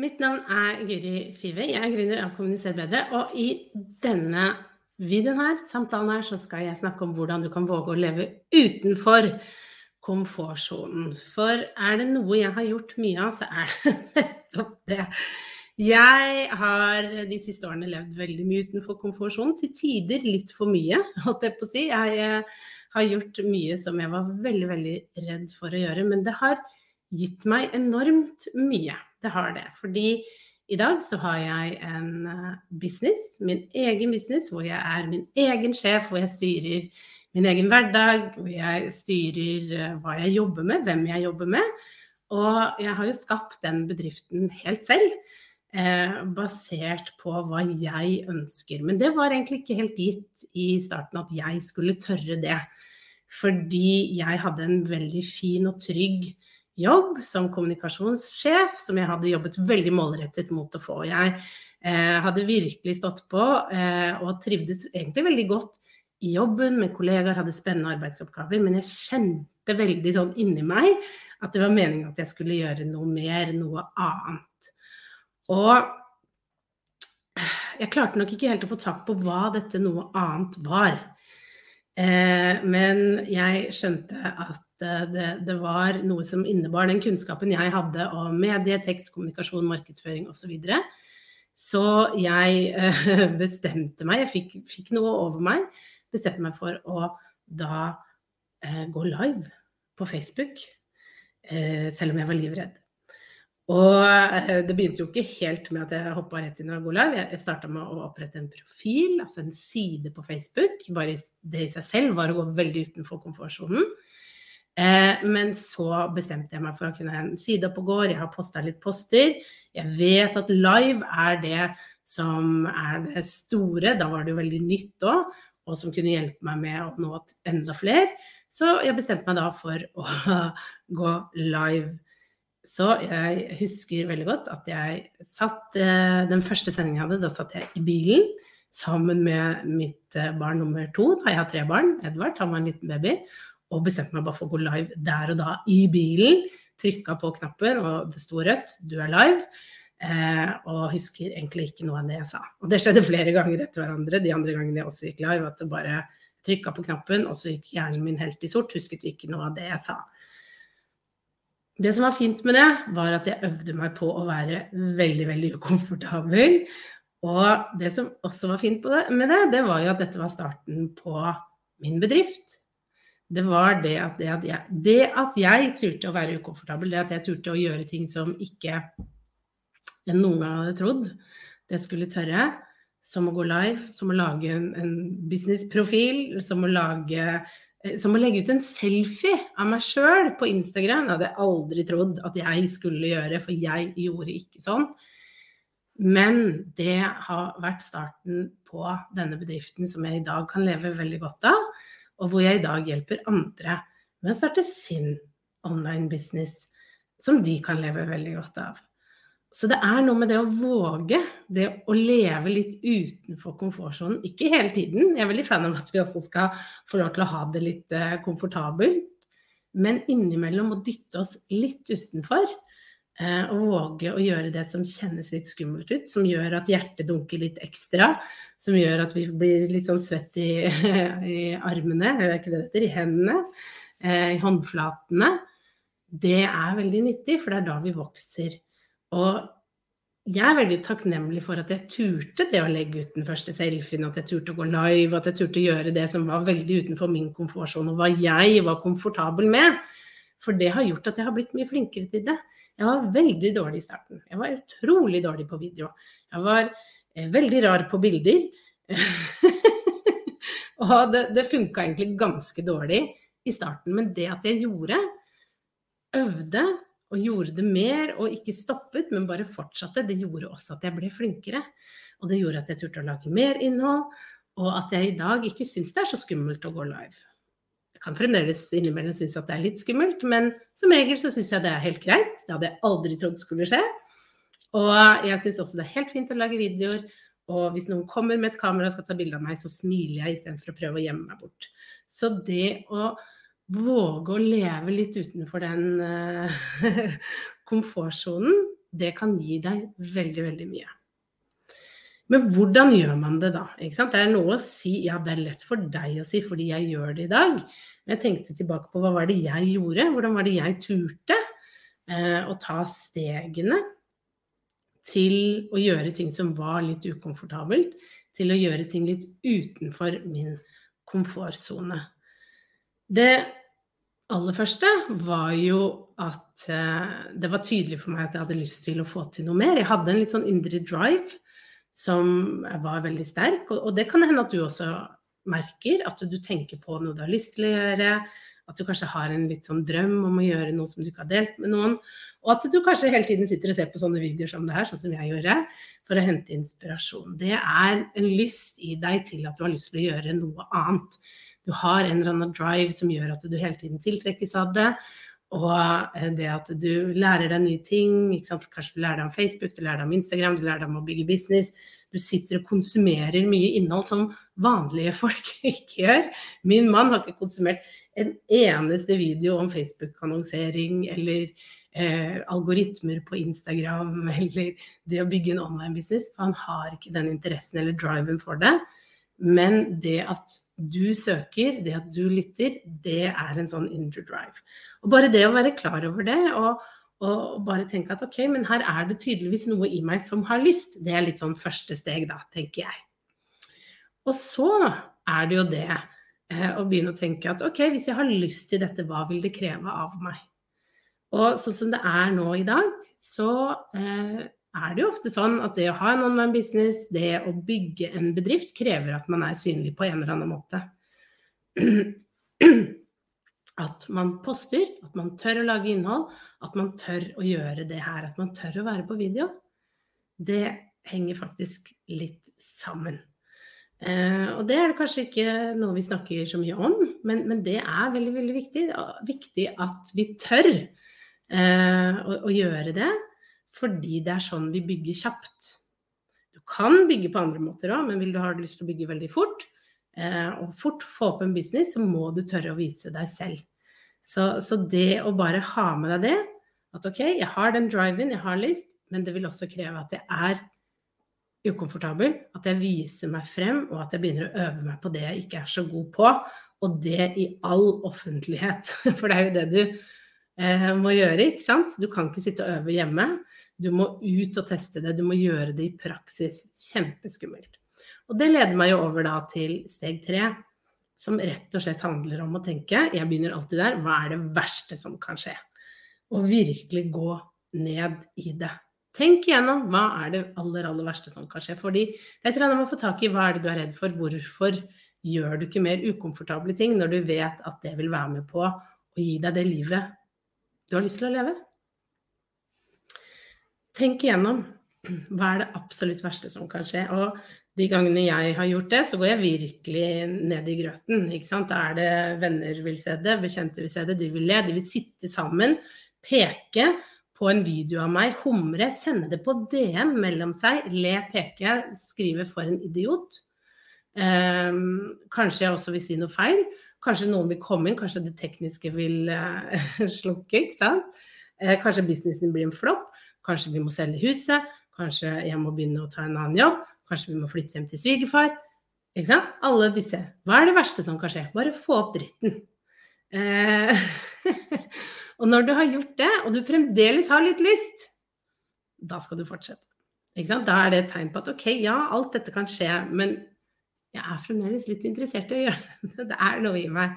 Mitt navn er Guri Five. Jeg er gründer av Kommuniser bedre. Og i denne videoen her, samtalen her, så skal jeg snakke om hvordan du kan våge å leve utenfor komfortsonen. For er det noe jeg har gjort mye av, så er det nettopp det. Jeg har de siste årene levd veldig mye utenfor komfortsonen. Til tider litt for mye, holdt jeg på å si. Jeg eh, har gjort mye som jeg var veldig, veldig redd for å gjøre. Men det har gitt meg enormt mye. Det har det. Fordi i dag så har jeg en eh, business, min egen business, hvor jeg er min egen sjef, hvor jeg styrer min egen hverdag, hvor jeg styrer eh, hva jeg jobber med, hvem jeg jobber med. Og jeg har jo skapt den bedriften helt selv eh, basert på hva jeg ønsker. Men det var egentlig ikke helt gitt i starten at jeg skulle tørre det. Fordi jeg hadde en veldig fin og trygg jobb som kommunikasjonssjef, som jeg hadde jobbet veldig målrettet mot å få. Jeg eh, hadde virkelig stått på eh, og trivdes egentlig veldig godt i jobben med kollegaer, hadde spennende arbeidsoppgaver, men jeg kjente veldig sånn inni meg at det var meningen at jeg skulle gjøre noe mer, noe annet. Og jeg klarte nok ikke helt å få tak på hva dette noe annet var. Eh, men jeg skjønte at eh, det, det, var noe som innebar den kunnskapen jeg hadde om medie, tekst, kommunikasjon, markedsføring osv. Så, videre. så jeg eh, bestemte meg, jeg fikk, fikk, noe over meg, bestemte meg for å da gå live på Facebook. Selv om jeg var livredd. Og eh, det begynte jo ikke helt med at jeg hoppa rett inn i Golive. Jeg starta med å opprette en profil, altså en side på Facebook. Bare det i seg selv var å gå veldig utenfor komfortsonen. Eh, men så bestemte jeg meg for å kunne ha en side opp og går. Jeg har posta litt poster. Jeg vet at live er det som er det store. Da var det jo veldig nytt òg, og som kunne hjelpe meg med å nå enda flere. Så jeg bestemte meg da for å gå live. Så jeg husker veldig godt at jeg satt eh, Den første sendingen jeg hadde, da satt jeg i bilen sammen med mitt eh, barn nummer to. Da jeg har tre barn. Edvard, han var en liten baby. Og bestemte meg bare for å gå live der og da i bilen. Trykka på knappen, og det sto rødt. Du er live. Eh, og husker egentlig ikke noe av det jeg sa. Og det skjedde flere ganger etter hverandre. De andre gangene jeg også gikk live, at det bare trykka på knappen, og så gikk hjernen min helt i sort. Husket ikke noe av det jeg sa. Det som var fint med det, var at jeg øvde meg på å være veldig, veldig ukomfortabel. Og det som også var fint med det, det var jo at dette var starten på min bedrift. Det var det at, det at, jeg, det at jeg turte å være ukomfortabel, det at jeg turte å gjøre ting som ikke jeg noen gang hadde trodd det skulle tørre. Som å gå live, som å lage en, en businessprofil, som å lage som å legge ut en selfie av meg sjøl på Instagram. Det hadde jeg aldri trodd at jeg skulle gjøre, for jeg gjorde ikke sånn. Men det har vært starten på denne bedriften som jeg i dag kan leve veldig godt av, og hvor jeg i dag hjelper andre med å starte sin online business som de kan leve veldig godt av. Så det er noe med det å våge, det å leve litt utenfor komfortsonen. Ikke hele tiden, jeg er veldig fan av at vi også skal få lov til å ha det litt eh, komfortabelt. Men innimellom å dytte oss litt utenfor. Eh, og våge å gjøre det som kjennes litt skummelt ut, som gjør at hjertet dunker litt ekstra. Som gjør at vi blir litt sånn svett i, i armene, eller ikke det heter, i hendene, eh, i håndflatene. Det er veldig nyttig, for det er da vi vokser. Og jeg er veldig takknemlig for at jeg turte det å legge ut den første selfien, at jeg turte å gå live, at jeg turte å gjøre det som var veldig utenfor min komfortsone, og hva jeg var komfortabel med. For det har gjort at jeg har blitt mye flinkere til det. Jeg var veldig dårlig i starten. Jeg var utrolig dårlig på video. Jeg var eh, veldig rar på bilder. og det, det funka egentlig ganske dårlig i starten. Men det at jeg gjorde, øvde og gjorde det mer og ikke stoppet, men bare fortsatte, det gjorde også at jeg ble flinkere. Og det gjorde at jeg turte å lage mer innhold, og at jeg i dag ikke syns det er så skummelt å gå live. Jeg kan fremdeles innimellom synes at det er litt skummelt, men som regel så syns jeg det er helt greit. Det hadde jeg aldri trodd skulle skje. Og jeg syns også det er helt fint å lage videoer. Og hvis noen kommer med et kamera og skal ta bilde av meg, så smiler jeg istedenfor å prøve å gjemme meg bort. Så det å våge å leve litt utenfor den uh, komfortsonen, det kan gi deg veldig, veldig mye. Men hvordan gjør man det da? Det er noe å si ja, det er lett for deg å si fordi jeg gjør det i dag. Men jeg tenkte tilbake på hva var det jeg gjorde? Hvordan var det jeg turte uh, å ta stegene til å gjøre ting som var litt ukomfortabelt, til å gjøre ting litt utenfor min komfortsone. Det aller første var jo at eh, det var tydelig for meg at jeg hadde lyst til å få til noe mer. Jeg hadde en litt sånn indre drive som var veldig sterk, og, det kan hende at du også merker. At du tenker på noe du har lyst til å gjøre. At du kanskje har en litt sånn drøm om å gjøre noe som du ikke har delt med noen. Og at du kanskje hele tiden sitter og ser på sånne videoer som det her, sånn som jeg gjorde, for å hente inspirasjon. Det er en lyst i deg til at du har lyst til å gjøre noe annet du har en eller annen drive som gjør at du hele tiden tiltrekkes av det. Og eh, det at du lærer deg nye ting. Kanskje du lærer deg om Facebook, du lærer deg om Instagram, du lærer deg om å bygge business. Du sitter og konsumerer mye innhold som vanlige folk ikke gjør. Min mann har ikke konsumert en eneste video om Facebook-annonsering eller eh, algoritmer på Instagram eller det å bygge en online business. For han har ikke den interessen eller driven for det. Men det at du søker, det at du lytter, det er en sånn indre drive. Og bare det å være klar over det, og, og, bare tenke at ok, men her er det tydeligvis noe i meg som har lyst, det er litt sånn første steg, da, tenker jeg. Og så er det jo det eh, å begynne å tenke at ok, hvis jeg har lyst til dette, hva vil det kreve av meg? Og sånn som det er nå i dag, så eh, er det jo ofte sånn at det å ha en online business, det å bygge en bedrift, krever at man er synlig på en eller annen måte. At man poster, at man tør å lage innhold, at man tør å gjøre det her. At man tør å være på video. Det henger faktisk litt sammen. Eh, og det er det kanskje ikke noe vi snakker så mye om, men, men det er veldig, veldig viktig. Viktig at vi tør eh, å, å gjøre det. Fordi det er sånn vi bygger kjapt. Du kan bygge på andre måter òg, men vil du ha lyst til å bygge veldig fort, eh, og fort få opp en business, så må du tørre å vise deg selv. Så, så, det å bare ha med deg det, at ok, jeg har den driven, jeg har lyst, men det vil også kreve at jeg er ukomfortabel, at jeg viser meg frem, og at jeg begynner å øve meg på det jeg ikke er så god på, og det i all offentlighet. For det er jo det du eh, må gjøre, ikke sant? Du kan ikke sitte og øve hjemme. Du må ut og teste det, du må gjøre det i praksis. Kjempeskummelt. Og det leder meg jo over da til steg tre, som rett og slett handler om å tenke, jeg begynner alltid der, hva er det verste som kan skje? Og virkelig gå ned i det. Tenk igjennom hva er det aller, aller verste som kan skje. Fordi det er et eller annet få tak i hva er det du er redd for, hvorfor gjør du ikke mer ukomfortable ting når du vet at det vil være med på å gi deg det livet du har lyst til å leve? Tenk igjennom hva er det absolutt verste som kan skje. Og de gangene jeg har gjort det, så går jeg virkelig ned i grøten. Ikke sant? Da er det venner vil se det, bekjente vil se det, de vil le. De vil sitte sammen, peke på en video av meg, humre, sende det på DM mellom seg, le, peke, skrive 'for en idiot'. Um, kanskje jeg også vil si noe feil. Kanskje noen vil komme inn, kanskje det tekniske vil uh, slukke. ikke sant? Uh, kanskje businessen blir en flopp. Kanskje vi må selge huset, kanskje jeg må begynne å ta en annen jobb, kanskje vi må flytte hjem til svigerfar. Ikke sant? Alle disse. Hva er det verste som kan skje? Bare få opp dritten. Eh, og når du har gjort det, og du fremdeles har litt lyst, da skal du fortsette. Da er det et tegn på at ok, ja, alt dette kan skje, men jeg er fremdeles litt interessert i å gjøre det. Det er noe i meg.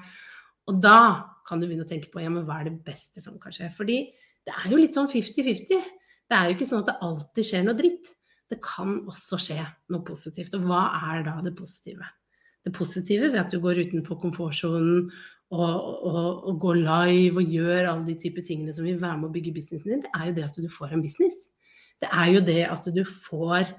Og da kan du begynne å tenke på ja, men hva er det beste som kan skje. Fordi det er jo litt sånn 50-50. Det er jo ikke sånn at det alltid skjer noe dritt. Det kan også skje noe positivt. Og hva er da det positive? Det positive ved at du går utenfor komfortsonen og, og, og, går live og gjør alle de typer tingene som vil være med å bygge businessen din, det er jo det at du får en business. Det er jo det at du får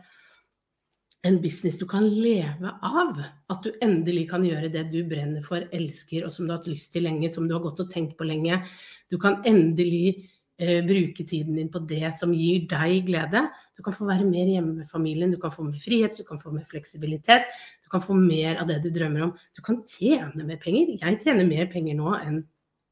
en business du kan leve av. At du endelig kan gjøre det du brenner for, elsker, og som du har hatt lyst til lenge, som du har gått og tenkt på lenge. Du kan endelig bruke tiden din på det som gir deg glede. Du kan få være mer hjemme med familien, du kan få mer frihet, du kan få mer fleksibilitet. Du kan få mer av det du drømmer om. Du kan tjene mer penger. Jeg tjener mer penger nå enn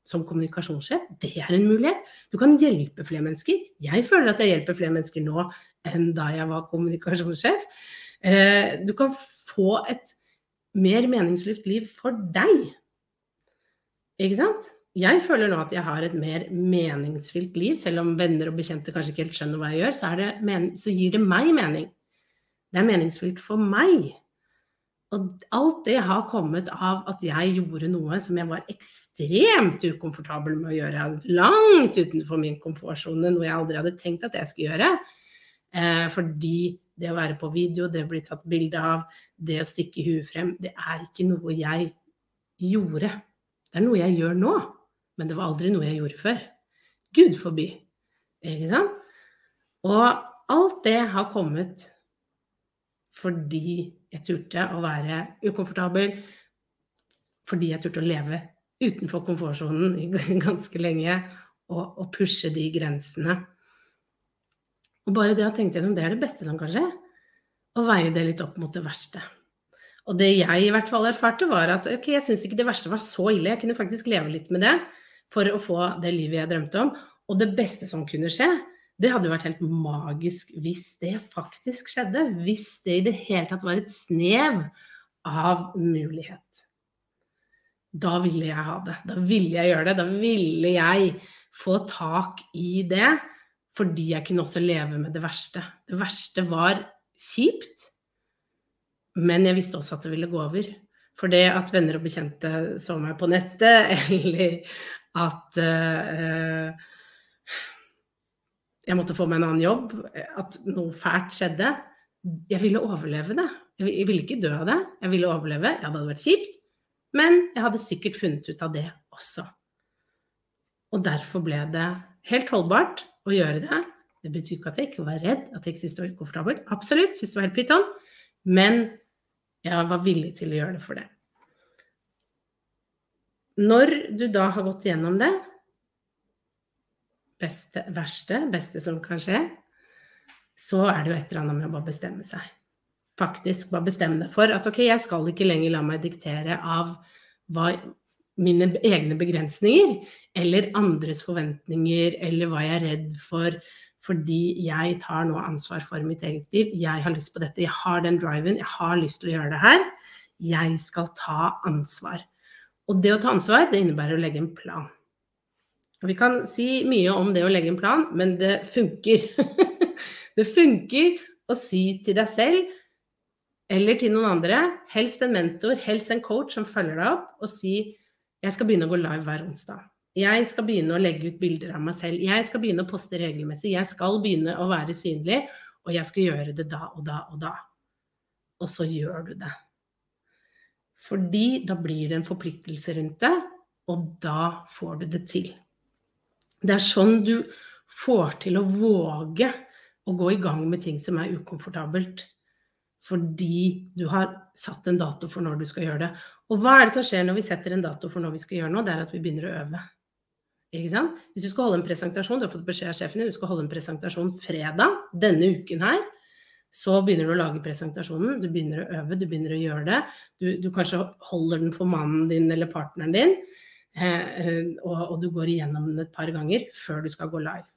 som kommunikasjonssjef. Det er en mulighet. Du kan hjelpe flere mennesker. Jeg føler at jeg hjelper flere mennesker nå enn da jeg var kommunikasjonssjef. Eh, du kan få et mer meningsfylt liv for deg. Ikke sant? Jeg føler nå at jeg har et mer meningsfylt liv, selv om venner og bekjente kanskje ikke helt skjønner hva jeg gjør, så, det, så gir det meg mening. Det er meningsfylt for meg. Og alt det har kommet av at jeg gjorde noe som jeg var ekstremt ukomfortabel med å gjøre. Langt utenfor min komfortsone, noe jeg aldri hadde tenkt at jeg skulle gjøre. Eh, fordi det å være på video, det å bli tatt bilde av, det å stikke huet frem, det er ikke noe jeg gjorde. Det er noe jeg gjør nå, men det var aldri noe jeg gjorde før. Gud forby. Ikke sant? Og alt det har kommet fordi jeg turte å være ukomfortabel, fordi jeg turte å leve utenfor komfortsonen ganske lenge og, og pushe de grensene. Og bare det å tenke gjennom, det er det beste som kan skje. Å veie det litt opp mot det verste. Og det jeg i hvert fall erfarte, var at ok, jeg syns ikke det verste var så ille. Jeg kunne faktisk leve litt med det for å få det livet jeg drømte om. Og det beste som kunne skje, det hadde jo vært helt magisk hvis det faktisk skjedde. Hvis det i det hele tatt var et snev av mulighet. Da ville jeg ha det. Da ville jeg gjøre det. Da ville jeg få tak i det fordi jeg kunne også leve med det verste. Det verste var kjipt, men jeg visste også at det ville gå over. For det at venner og bekjente så meg på nettet, eller at uh, jeg måtte få meg en annen jobb, at noe fælt skjedde Jeg ville overleve det. Jeg ville ikke dø av det. Jeg ville overleve. Ja, det hadde vært kjipt, men jeg hadde sikkert funnet ut av det også. Og derfor ble det helt holdbart å gjøre det. Det betyr ikke at jeg ikke var redd, at jeg ikke syntes det var ukomfortabelt. Absolutt, syntes det var helt pyton. Men jeg var villig til å gjøre det for det. Når du da har gått gjennom det, beste, verste, beste som kan skje, så er det jo et eller annet med å bare bestemme seg. Faktisk bare bestemme deg for at ok, jeg skal ikke lenger la meg diktere av hva mine egne begrensninger eller andres forventninger eller hva jeg er redd for fordi jeg tar nå ansvar for mitt eget liv. Jeg har lyst på dette, jeg har den driven, jeg har lyst til å gjøre det her. Jeg skal ta ansvar. Og det å ta ansvar, det innebærer å legge en plan. Og vi kan si mye om det å legge en plan, men det funker. det funker å si til deg selv eller til noen andre, helst en mentor, helst en coach som følger deg opp, og si jeg skal begynne å gå live hver onsdag. Jeg skal begynne å legge ut bilder av meg selv. Jeg skal begynne å poste regelmessig. Jeg skal begynne å være synlig, og jeg skal gjøre det da og da og da. Og så gjør du det. Fordi da blir det en forpliktelse rundt det, og da får du det til. Det er sånn du får til å våge å gå i gang med ting som er ukomfortabelt fordi du har satt en dato for når du skal gjøre det. Og hva er det som skjer når vi setter en dato for når vi skal gjøre noe? Det er at vi begynner å øve. Hvis du skal holde en presentasjon, du har fått beskjed av sjefen din, du skal holde en presentasjon fredag denne uken her, så begynner du å lage presentasjonen, du begynner å øve, du begynner å gjøre det. Du, du kanskje holder den for mannen din eller partneren din, eh, eh og, og du går igjennom den et par ganger før du skal gå live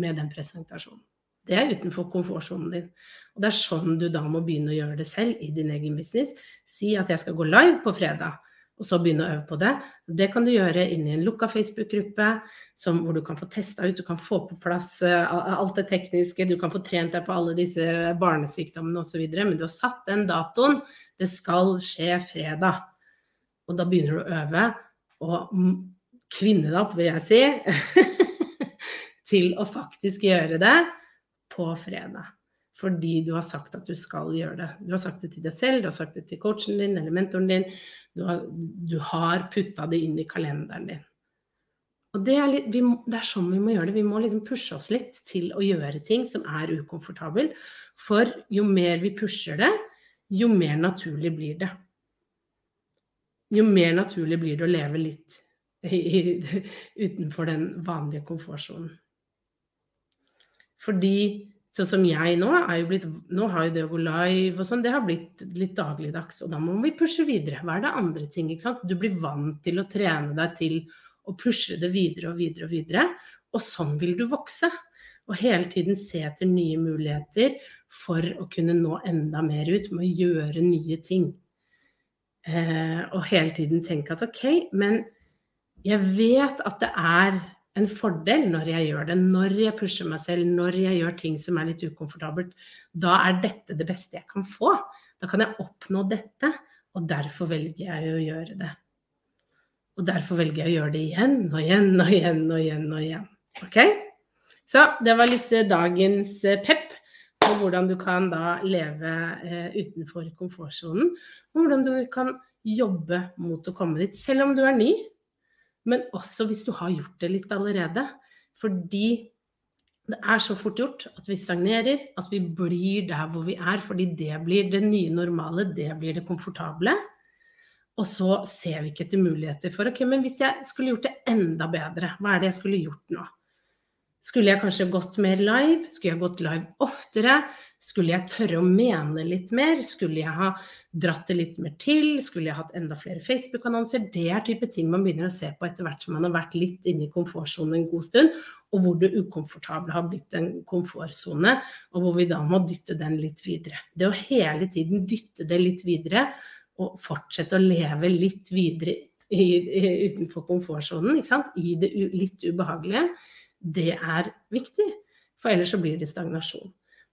med den presentasjonen. Det er utenfor komfortsonen din. Og det er sånn du da må begynne å gjøre det selv i din egen business. Si at jeg skal gå live på fredag. Og så begynne å øve på det. Det kan du gjøre inn i en lukka Facebook-gruppe hvor du kan få testa ut, du kan få på plass uh, alt det tekniske, du kan få trent deg på alle disse barnesykdommene osv. Men du har satt den datoen. Det skal skje fredag. Og da begynner du å øve og kvinne deg opp, vil jeg si, til å faktisk gjøre det på fredag fordi du har sagt at du skal gjøre det. Du har sagt det til deg selv, du har sagt det til coachen din eller mentoren din. Du har, du har putta det inn i kalenderen din. Og det er, litt, vi, det er, sånn vi må gjøre det. Vi må liksom pushe oss litt til å gjøre ting som er ukomfortabel. For jo mer vi pusher det, jo mer naturlig blir det. Jo mer naturlig blir det å leve litt i, utenfor den vanlige komfortsonen. Fordi Sånn som jeg nå, er jo blitt, nå har jo det å gå live og sånn, det har blitt litt dagligdags. Og da må vi pushe videre. Hva er det andre ting? ikke sant? Du blir vant til å trene deg til å pushe det videre og videre og videre. Og sånn vil du vokse. Og hele tiden se etter nye muligheter for å kunne nå enda mer ut med å gjøre nye ting. Eh, og hele tiden tenke at ok, men jeg vet at det er en fordel når jeg gjør det, når jeg pusher meg selv, når jeg gjør ting som er litt ukomfortabelt. Da er dette det beste jeg kan få. Da kan jeg oppnå dette, og derfor velger jeg å gjøre det. Og derfor velger jeg å gjøre det igjen og igjen og igjen og igjen og igjen. Ok? Så det var litt eh, dagens eh, pep på hvordan du kan da leve eh, utenfor komfortsonen. Og hvordan du kan jobbe mot å komme dit, selv om du er ny. Men også hvis du har gjort det litt allerede. Fordi det er så fort gjort at vi stagnerer, at vi blir der hvor vi er. Fordi det blir det nye normale, det blir det komfortable. Og så ser vi ikke etter muligheter for ok, men hvis jeg skulle gjort det enda bedre, hva er det jeg skulle gjort nå? Skulle jeg kanskje gått mer live? Skulle jeg gått live oftere? Skulle jeg tørre å mene litt mer? Skulle jeg ha dratt det litt mer til? Skulle jeg hatt enda flere Facebook-annonser? Det er type ting man begynner å se på etter hvert som man har vært litt inne i komfortsonen en god stund, og hvor det ukomfortable har blitt en komfortsone, og hvor vi da må dytte den litt videre. Det å hele tiden dytte det litt videre, og fortsette å leve litt videre i, i, utenfor komfortsonen, i det litt ubehagelige, det er viktig. For ellers så blir det stagnasjon.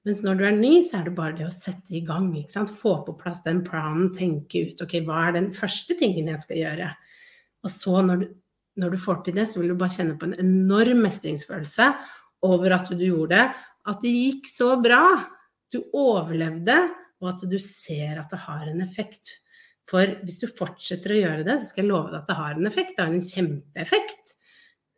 Mens når du er ny, så er det bare det å sette i gang. Få på plass den planen, tenke ut ok, hva er den første tingen jeg skal gjøre. Og så når du, når du får til det, så vil du bare kjenne på en enorm mestringsfølelse over at du gjorde det. At det gikk så bra. Du overlevde, og at du ser at det har en effekt. For hvis du fortsetter å gjøre det, så skal jeg love deg at det har en effekt. Det har en kjempeeffekt.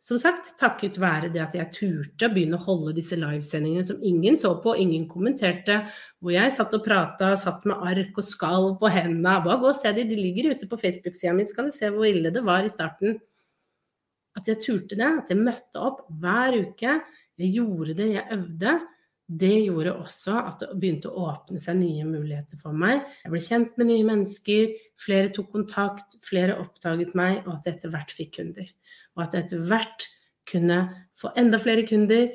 Som sagt, takket være det at jeg turte å begynne å holde disse livesendingene som ingen så på, ingen kommenterte, hvor jeg satt og prata, satt med ark og skalv på hendene. Bare gå og se de, de ligger ute på Facebook-sida mi, så kan du se hvor ille det var i starten. At jeg turte det, at jeg møtte opp hver uke. Jeg gjorde det, jeg øvde. Det gjorde også at det begynte å åpne seg nye muligheter for meg. Jeg ble kjent med nye mennesker, flere tok kontakt, flere oppdaget meg, og at jeg etter hvert fikk kunder og at jeg etter hvert kunne få enda flere kunder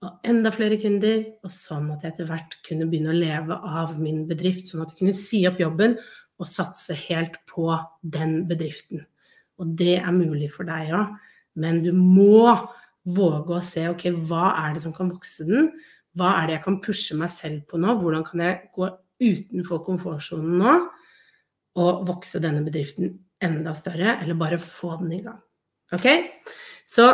og enda flere kunder, og sånn at jeg etter hvert kunne begynne å leve av min bedrift. Sånn at jeg kunne si opp jobben og satse helt på den bedriften. Og det er mulig for deg òg, men du må våge å se ok, hva er det som kan vokse den? Hva er det jeg kan pushe meg selv på nå? Hvordan kan jeg gå utenfor komfortsonen nå og vokse denne bedriften enda større, eller bare få den i gang? Ok? Så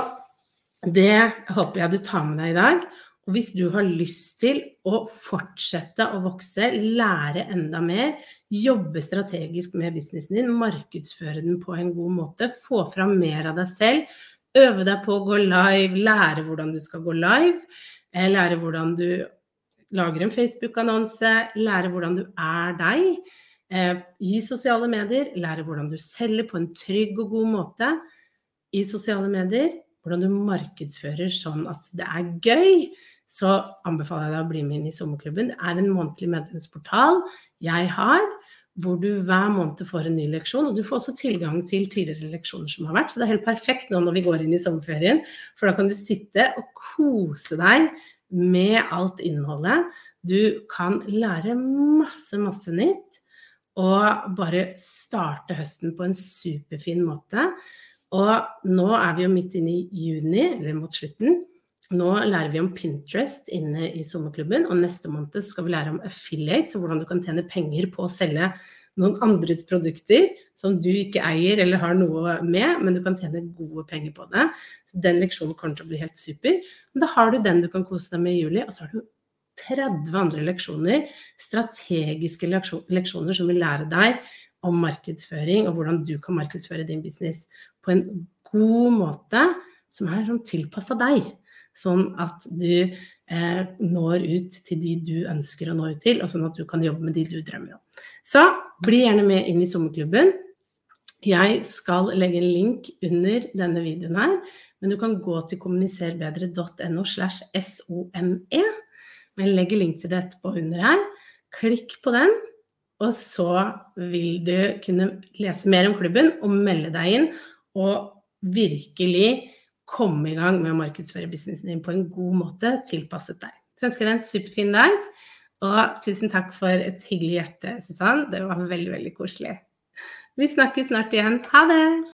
det håper jeg du tar med deg i dag. Og hvis du har lyst til å fortsette å vokse, lære enda mer, jobbe strategisk med businessen din, markedsføre den på en god måte, få fram mer av deg selv, øve deg på å gå live, lære hvordan du skal gå live, eh, lære hvordan du lager en Facebook-annonse, lære hvordan du er deg eh, i sosiale medier, lære hvordan du selger på en trygg og god måte i sosiale medier, hvordan du markedsfører sånn at det er gøy, så anbefaler jeg deg å bli med inn i sommerklubben. Det er en månedlig medlemsportal jeg har, hvor du hver måned får en ny leksjon. Og du får også tilgang til tidligere leksjoner som har vært. Så det er helt perfekt nå når vi går inn i sommerferien, for da kan du sitte og kose deg med alt innholdet. Du kan lære masse, masse nytt. og bare starte høsten på en superfin måte. Og nå er vi jo midt inne i juni, eller mot slutten. Nå lærer vi om Pinterest inne i sommerklubben, og neste måned skal vi lære om affiliate, så hvordan du kan tjene penger på å selge noen andres produkter som du ikke eier eller har noe med, men du kan tjene gode penger på det. Så den leksjonen kommer til å bli helt super. Men da har du den du kan kose deg med i juli, og så har du 30 andre leksjoner, strategiske leksjoner som vil lære deg om markedsføring og hvordan du kan markedsføre din business på en god måte som er sånn tilpassa deg. Sånn at du eh, når ut til de du ønsker å nå ut til, og sånn at du kan jobbe med de du drømmer om. Så bli gjerne med inn i sommerklubben. Jeg skal legge en link under denne videoen her, men du kan gå til kommuniserbedre.no slash some. Jeg legger link til det etterpå under her. Klikk på den, og så vil du kunne lese mer om klubben og melde deg inn. Og virkelig komme i gang med å markedsføre businessen din på en god måte, tilpasset deg. Så ønsker jeg deg en superfin dag. Og tusen takk for et hyggelig hjerte, Susann. Det var veldig, veldig koselig. Vi snakkes snart igjen. Ha det!